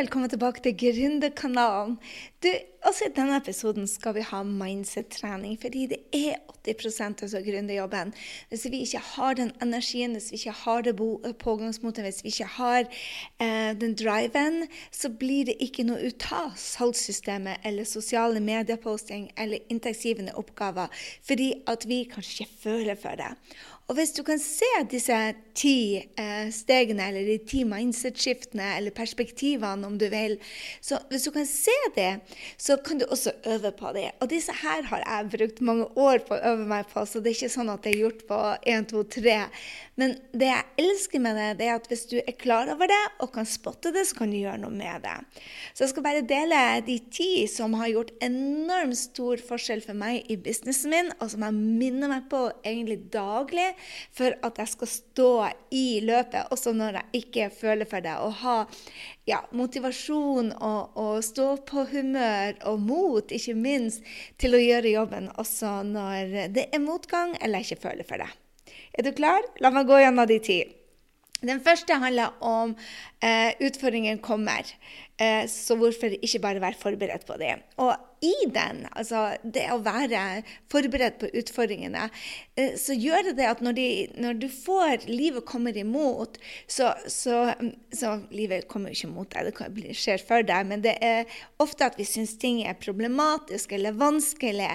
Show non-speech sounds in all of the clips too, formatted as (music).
velkommen tilbake til Gründerkanalen. Også I denne episoden skal vi ha mindset-trening, fordi det er 80% av gründerjobben. Hvis vi ikke har den energien, hvis vi ikke har det pågangsmotet, hvis vi ikke har eh, den driven, så blir det ikke noe ut av salgssystemet eller sosiale medieposting eller inntektsgivende oppgaver, fordi at vi kanskje ikke føler for det. Og hvis du kan se disse ti eh, stegene, eller de ti mindset-skiftene, eller perspektivene, om du vil, så hvis du kan se det, så kan du også øve på det. Og disse her har jeg brukt mange år på å øve meg på, så det er ikke sånn at det er gjort på én, to, tre. Men det jeg elsker med det, det er at hvis du er klar over det og kan spotte det, så kan du gjøre noe med det. Så jeg skal bare dele de ti som har gjort enormt stor forskjell for meg i businessen min, og som jeg minner meg på egentlig daglig for at jeg skal stå i løpet, også når jeg ikke føler for det. Og ha ja, motivasjon og, og, stå på humør og mot, ikke minst, til å gjøre jobben også når det er motgang eller jeg ikke føler for det. Er du klar? La meg gå gjennom de ti. Den første handler om eh, utfordringen kommer. Eh, så hvorfor ikke bare være forberedt på det? Og i den, altså det å være forberedt på utfordringene, eh, så gjør det det at når, de, når du får livet kommer imot, så, så, så Livet kommer jo ikke imot deg, det skjer for deg, men det er ofte at vi syns ting er problematisk eller vanskelig.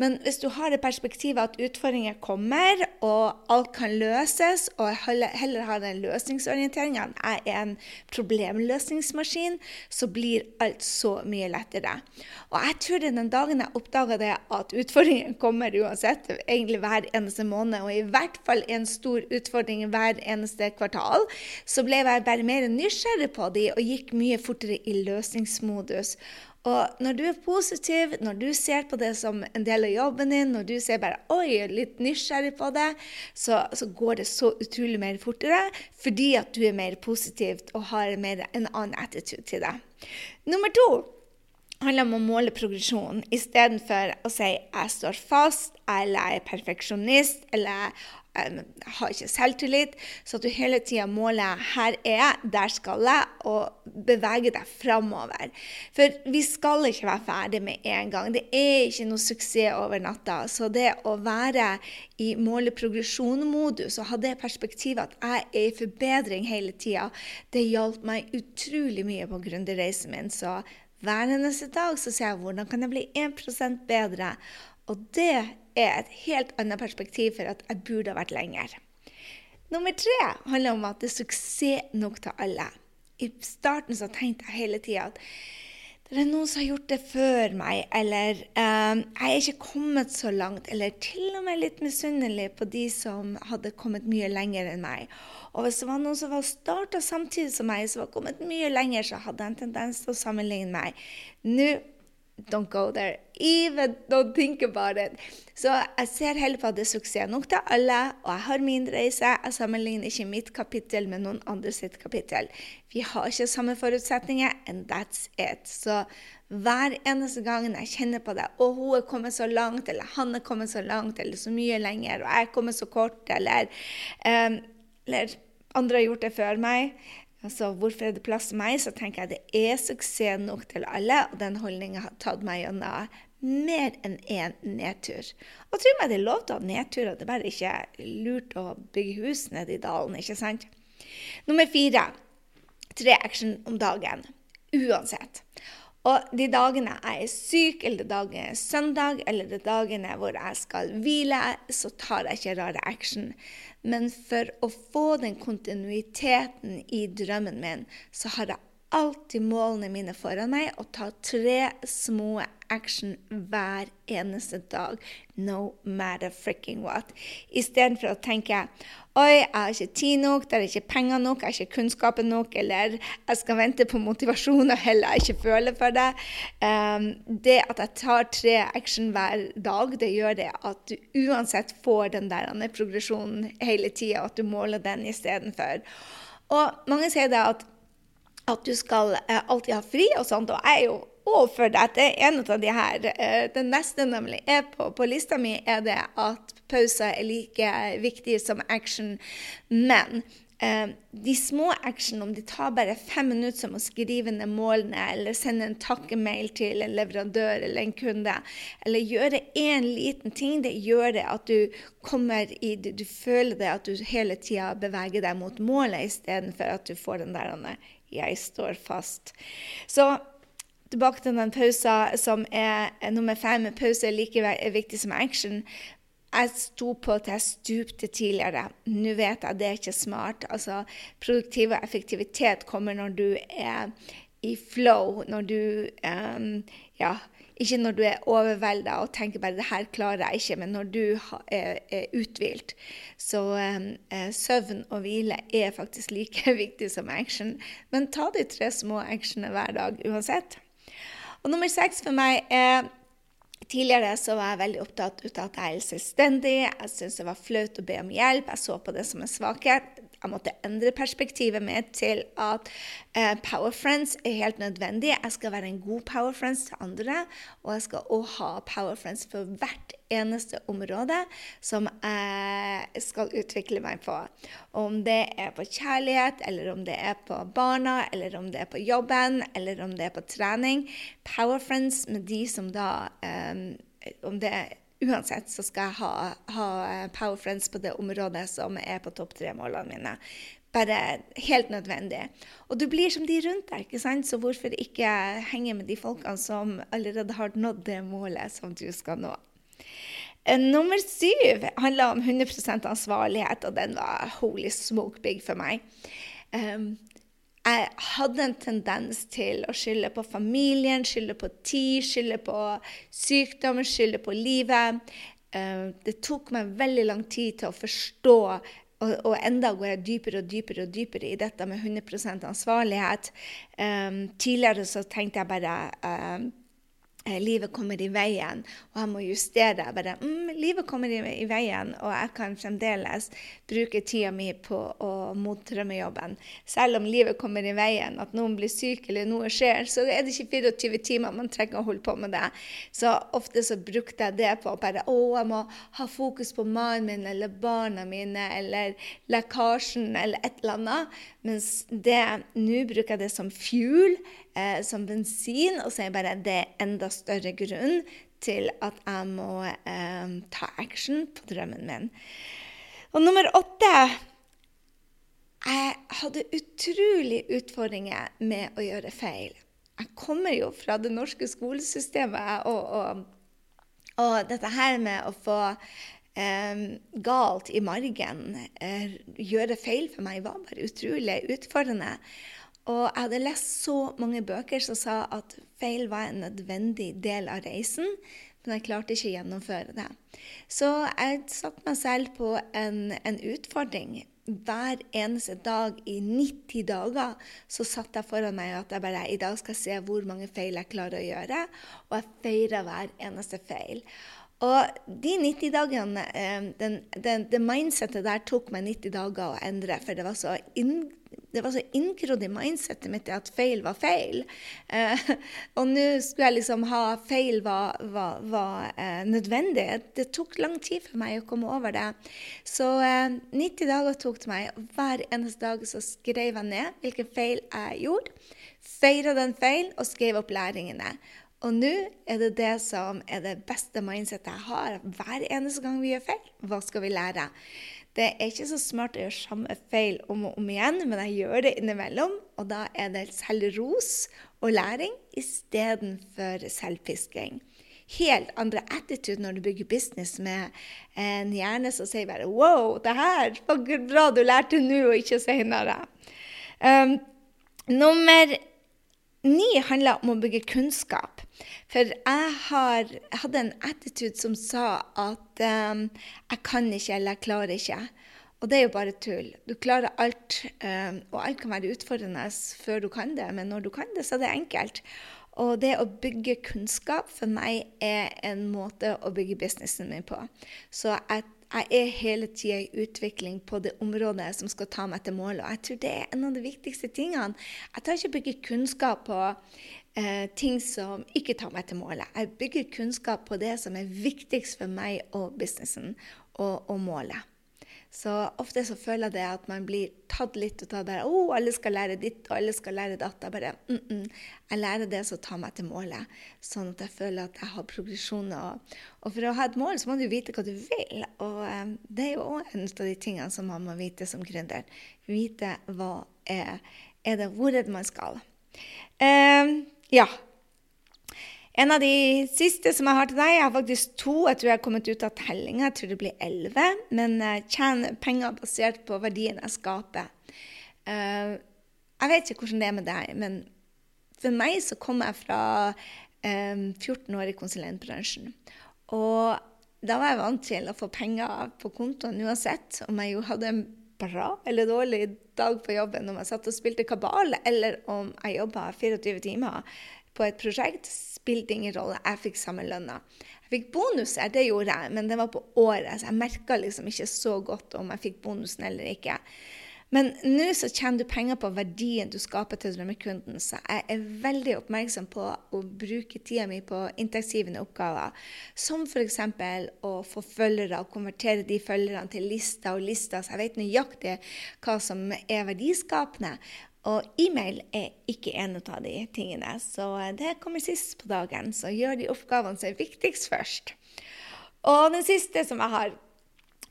Men hvis du har det perspektivet at utfordringer kommer, og alt kan løses, og heller har den løsningsorienteringa jeg er en problemløsningsmaskin, så blir alt så mye lettere. Og jeg tror det den dagen jeg oppdaga det, at utfordringen kommer uansett, egentlig hver eneste måned, og i hvert fall en stor utfordring hver eneste kvartal, så ble jeg bare mer nysgjerrig på de og gikk mye fortere i løsningsmodus. Og når du er positiv, når du ser på det som en del av jobben din, når du ser bare oi, litt nysgjerrig på det, så, så går det så utrolig mer fortere fordi at du er mer positiv og har mer, en annen attitude til det. Nummer to handler om å måle progresjon istedenfor å si 'jeg står fast', eller 'jeg er perfeksjonist', eller 'jeg har ikke selvtillit, så at du hele tida måler 'her er jeg, der skal jeg', og beveger deg framover. For vi skal ikke være ferdig med en gang. Det er ikke noe suksess over natta. Så det å være i måle-progresjon-modus og ha det perspektivet at jeg er i forbedring hele tida, det hjalp meg utrolig mye på gründerreisen min. Så hver eneste dag så ser jeg hvordan kan jeg bli 1% bedre. Og det er et helt annet perspektiv for at jeg burde ha vært lenger. Nummer tre handler om at det er suksess nok til alle. I starten så tenkte jeg hele tida at det er noen som har gjort det før meg, eller eh, jeg er ikke kommet så langt, eller til og med litt misunnelig på de som hadde kommet mye lenger enn meg. Og hvis det var noen som var starta samtidig som meg, som var kommet mye lenger, så hadde jeg en tendens til å sammenligne meg. Nå Don't go there. Even don't think about it. Så jeg ser heller på at det er suksess nok til alle, og jeg har min reise. Jeg sammenligner ikke mitt kapittel med noen andre sitt kapittel. Vi har ikke samme forutsetninger, and that's it. Så hver eneste gang jeg kjenner på det, og hun er kommet så langt, eller han er kommet så langt, eller så mye lenger, og jeg er kommet så kort, eller, um, eller andre har gjort det før meg Altså, hvorfor er det plass til meg? Så tenker jeg det er suksess nok til alle, og den holdninga har tatt meg gjennom mer enn én nedtur. Og tro meg, det er lov til å ha nedturer, det er bare ikke lurt å bygge hus nede i dalen, ikke sant? Nummer fire tre action om dagen. Uansett. Og de dagene jeg er syk, eller de dagene er søndag, eller de dagene hvor jeg skal hvile, så tar jeg ikke rare action. Men for å få den kontinuiteten i drømmen min, så har jeg alltid målene mine foran meg og ta tre små action hver eneste dag. No matter fricking what. Istedenfor å tenke oi, jeg har ikke tid nok, det er ikke penger nok, jeg har ikke kunnskapen nok, eller jeg skal vente på motivasjon og heller ikke føle for det. Um, det at jeg tar tre action hver dag, det gjør det at du uansett får den der progresjonen hele tida, at du måler den istedenfor. Og mange sier det at at du skal eh, alltid ha fri og sånt. Og jeg er jo òg det dette. En av de her, eh, Den neste nemlig er på, på lista mi, er det at pauser er like viktig som action. Men eh, de små action, om de tar bare fem minutter som å skrive ned målene, eller sende en takkemail til en leverandør eller en kunde, eller gjøre én liten ting, det gjør det at du kommer i du føler det at du hele tida beveger deg mot målet, istedenfor at du får den der 'jeg står fast'. Så tilbake til den pausen som er nummer fem. Pause er like viktig som action. Jeg sto på at jeg stupte tidligere. Nå vet jeg at det er ikke smart. Altså, produktiv og effektivitet kommer når du er i flow, når du um, Ja, ikke når du er overvelda og tenker bare 'det her klarer jeg ikke', men når du er, er uthvilt. Så um, søvn og hvile er faktisk like (laughs) viktig som action. Men ta de tre små actionene hver dag uansett. Og nummer seks for meg er Tidligere så var jeg veldig opptatt av at jeg er selvstendig. Jeg syntes det var flaut å be om hjelp. Jeg så på det som en svakhet. Jeg måtte endre perspektivet mitt til at eh, Power Friends er helt nødvendig. Jeg skal være en god Power Friends til andre, og jeg skal også ha Power Friends for hvert eneste område som jeg skal utvikle meg på. Om det er på kjærlighet, eller om det er på barna, eller om det er på jobben, eller om det er på trening. Power Friends med de som da eh, Om det er uansett så skal jeg ha, ha eh, Power Friends på det området som er på topp tre-målene mine. Bare helt nødvendig. Og du blir som de rundt deg, ikke sant? så hvorfor ikke henge med de folkene som allerede har nådd det målet som du skal nå? Eh, nummer syv handler om 100% ansvarlighet, og den var holy smoke big for meg. Um, jeg hadde en tendens til å skylde på familien, skylde på tid, skylde på sykdom, skylde på livet. Eh, det tok meg veldig lang tid til å forstå, og, enda går jeg dypere og dypere og dypere i dette med 100 ansvarlighet. Um, tidligere så tenkte jeg bare Eh, livet kommer i veien, og jeg må justere. Bare, mm, livet kommer i, i, veien, og jeg kan fremdeles bruke tida mi på å mot drømmejobben. Selv om livet kommer i veien, at noen blir syk eller noe skjer, så er det ikke 24 timer man trenger å holde på med det. Så ofte så brukte jeg det på bare å, jeg må ha fokus på mannen min eller barna mine eller lekkasjen eller et eller annet. Mens det, nå bruker jeg det som fuel eh, som bensin, og så er jeg bare det enda større grunn til at jeg må eh, ta action på drømmen min. Og nummer åtte Jeg hadde utrolig utfordringer med å gjøre feil. Jeg kommer jo fra det norske skolesystemet, og, og, og dette her med å få eh, galt i margen, eh, gjøre feil for meg, var bare utrolig utfordrende. Og jeg hadde lest så mange bøker som sa at feil var en nødvendig del av reisen, men jeg klarte ikke å gjennomføre det. Så jeg satte meg selv på en, en utfordring. Hver eneste dag i 90 dager så satte jeg foran meg at jeg bare i dag skal se hvor mange feil jeg klarer å gjøre, og jeg feirer hver eneste feil. Og de 90 dagene, eh, den, den, det mindsettet der tok meg 90 dager å endre, for det var så inn inngrodd i mindsettet mitt at feil var feil. Eh, (laughs) og nå skulle jeg liksom ha feil var, var, var eh, nødvendig. Det tok lang tid for meg å komme over det. Så eh, 90 dager tok det meg. Hver eneste dag så skrev jeg ned hvilken feil jeg gjorde. Feira den feilen og skrev opp læringene. Og nå er det det som er det beste mindsettet jeg har. Hver eneste gang vi gjør feil, hva skal vi lære? Det er ikke så smart å gjøre samme feil om og om igjen, men jeg gjør det innimellom. Og da er det selvros og læring istedenfor selvpisking. Helt andre attitude når du bygger business med en hjerne som sier bare Wow, det her var bra du lærte nå, og ikke senere. Um, nummer ni handler om å bygge kunnskap. For jeg, har, jeg hadde en attitude som sa at um, jeg kan ikke eller jeg klarer ikke. Og det er jo bare tull. Du klarer alt, um, og alt kan være utfordrende før du kan det, men når du kan det, så er det enkelt. Og det å bygge kunnskap for meg er en måte å bygge businessen min på. Så jeg jeg er hele tida i utvikling på det området som skal ta meg til målet. Og jeg tror det er en av de viktigste tingene. Jeg tar ikke bygger kunnskap på eh, ting som ikke tar meg til målet. Jeg bygger kunnskap på det som er viktigst for meg og businessen og, og målet. Så ofte så føler jeg det at man blir tatt litt ut av det. Oh, alle skal lære ditt, og alle skal lære datt. Jeg bare mm -mm. Jeg lærer det som tar meg til målet, sånn at jeg føler at jeg har progresjon. Og, og for å ha et mål, så må du vite hva du vil. Og um, det er jo òg en av de tingene som man må vite som gründer. Vite hva er, er det, hvor er det man skal. Um, ja, en av de siste som jeg har til deg, jeg har faktisk to. Jeg tror jeg har kommet ut av tellinga. Jeg tror det blir elleve. Men jeg tjener penger basert på verdien jeg skaper. Uh, jeg vet ikke hvordan det er med deg, men for meg så kommer jeg fra um, 14 år i konsulentbransjen. Og da var jeg vant til å få penger på kontoen uansett om jeg jo hadde en bra eller dårlig dag på jobben, om jeg satt og spilte kabal, eller om jeg jobba 24 timer på et prosjekt, spilte ingen rolle. Jeg fikk samme lønna. Jeg fikk bonuser, det gjorde jeg, men det var på året, så jeg merka liksom ikke så godt om jeg fikk bonusen eller ikke. Men nå så tjener du penger på verdien du skaper til drømmekunden, så jeg er veldig oppmerksom på å bruke tida mi på inntektsgivende oppgaver, som f.eks. å få følgere og konvertere de følgerne til lister og lister, så jeg vet nøyaktig hva som er verdiskapende. Og e-mail er ikke en av de tingene, så det kommer sist på dagen. Så gjør de oppgavene som er viktigst først. Og den siste som jeg har,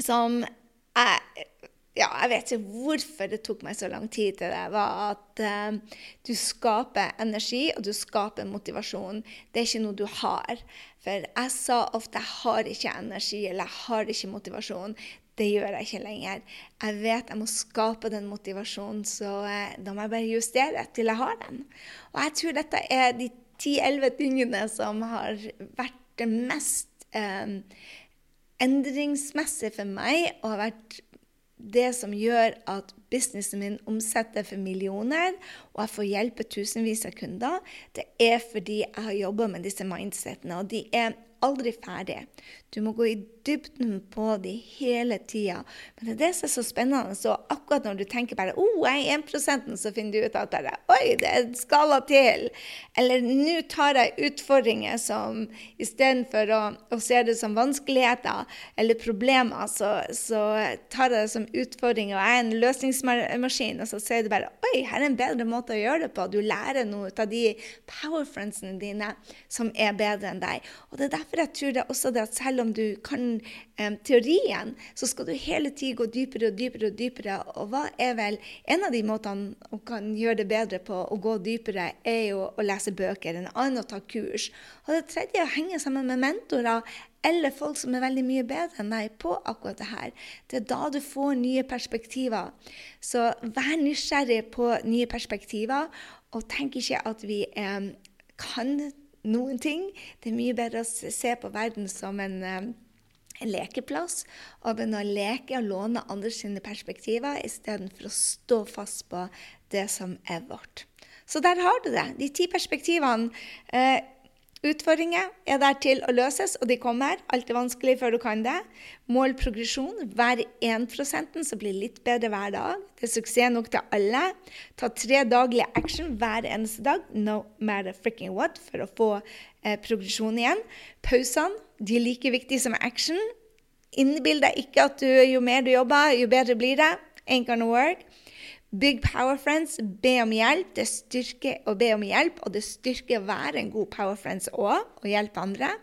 som jeg ja, jeg vet ikke hvorfor det tok meg så lang tid til det, var at uh, du skaper energi, og du skaper motivasjon. Det er ikke noe du har. For jeg sa ofte jeg har ikke energi eller jeg har ikke motivasjon. Det gjør jeg ikke lenger. Jeg vet jeg må skape den motivasjonen, så eh, da må jeg bare justere til jeg har den. Og jeg tror dette er de 10-11 tingene som har vært det mest eh, endringsmessige for meg, og har vært det som gjør at businessen min omsetter for millioner, og jeg får hjelpe tusenvis av kunder, det er fordi jeg har jobba med disse mindsetene. Og de er aldri ferdig. Du må gå i dybden på de hele tida. Men det er det som er så spennende. Så akkurat når du tenker bare oh, jeg er 1% så finner du ut at det, er oi, det er skala til. Eller nå tar jeg utfordringer som istedenfor å, å se det som vanskeligheter eller problemer, så, så tar jeg det som utfordringer. Og jeg er en løsningsmaskin, og så ser du bare oi, her er en bedre måte å gjøre det på. Du lærer noe av de powerfriendsene dine som er bedre enn deg. Og det er derfor jeg tror det er også det at selv om du kan eh, teorien, så skal du hele tiden gå dypere og dypere og dypere. Og hva er vel en av de måtene å kan gjøre det bedre på å gå dypere, er jo å lese bøker. En annen å ta kurs. Og det tredje å henge sammen med mentorer eller folk som er veldig mye bedre enn deg på akkurat det her. Det er da du får nye perspektiver. Så vær nysgjerrig på nye perspektiver, og tenk ikke at vi eh, kan noen ting. Det er mye bedre å se på verden som en, eh, en lekeplass og begynne å leke og låne andre sine perspektiver istedenfor å stå fast på det som er vårt. Så der har du det. De ti perspektivene. Eh, Utfordringer er der til å løses, og de kommer. Alt er vanskelig før du kan det. Mål progresjon. Hver 1% så blir litt bedre hver dag. Det er suksess nok til alle. Ta tre daglige action hver eneste dag, no matter fricking what, for å få eh, progresjon igjen. Pausene de er like viktige som action. Innbill deg ikke at du, jo mer du jobber, jo bedre blir det. Ain't gonna work. Big Power Friends, be om hjelp. Det styrker å be om hjelp, og det styrker å være en god Power Friends òg, og hjelpe andre.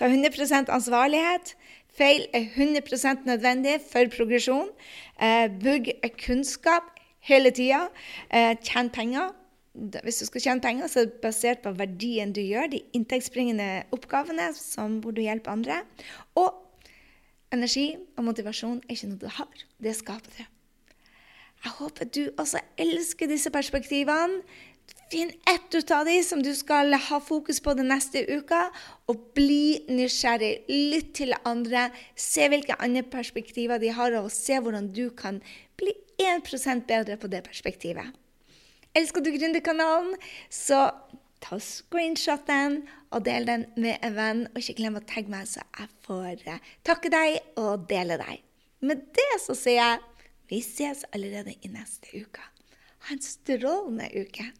Ta 100 ansvarlighet. Feil er 100 nødvendig for progresjon. Eh, bygg kunnskap hele tida. Eh, tjen penger. Hvis du skal tjene penger, så er det basert på verdien du gjør, de inntektsbringende oppgavene som hvor du hjelper andre. Og energi og motivasjon er ikke noe du har, det skaper du. Jeg håper du også elsker disse perspektivene. Finn ett ut av de som du skal ha fokus på den neste uka, og bli nysgjerrig. Lytt til andre. Se hvilke andre perspektiver de har, og se hvordan du kan bli 1% bedre på det perspektivet. Elsker du Gründerkanalen, så ta screenshot den og del den med en venn. Og ikke glem å tagge meg, så jeg får eh, takke deg og dele deg. Med det så sier jeg vi ses allerede i neste uke. Ha en strålende uke.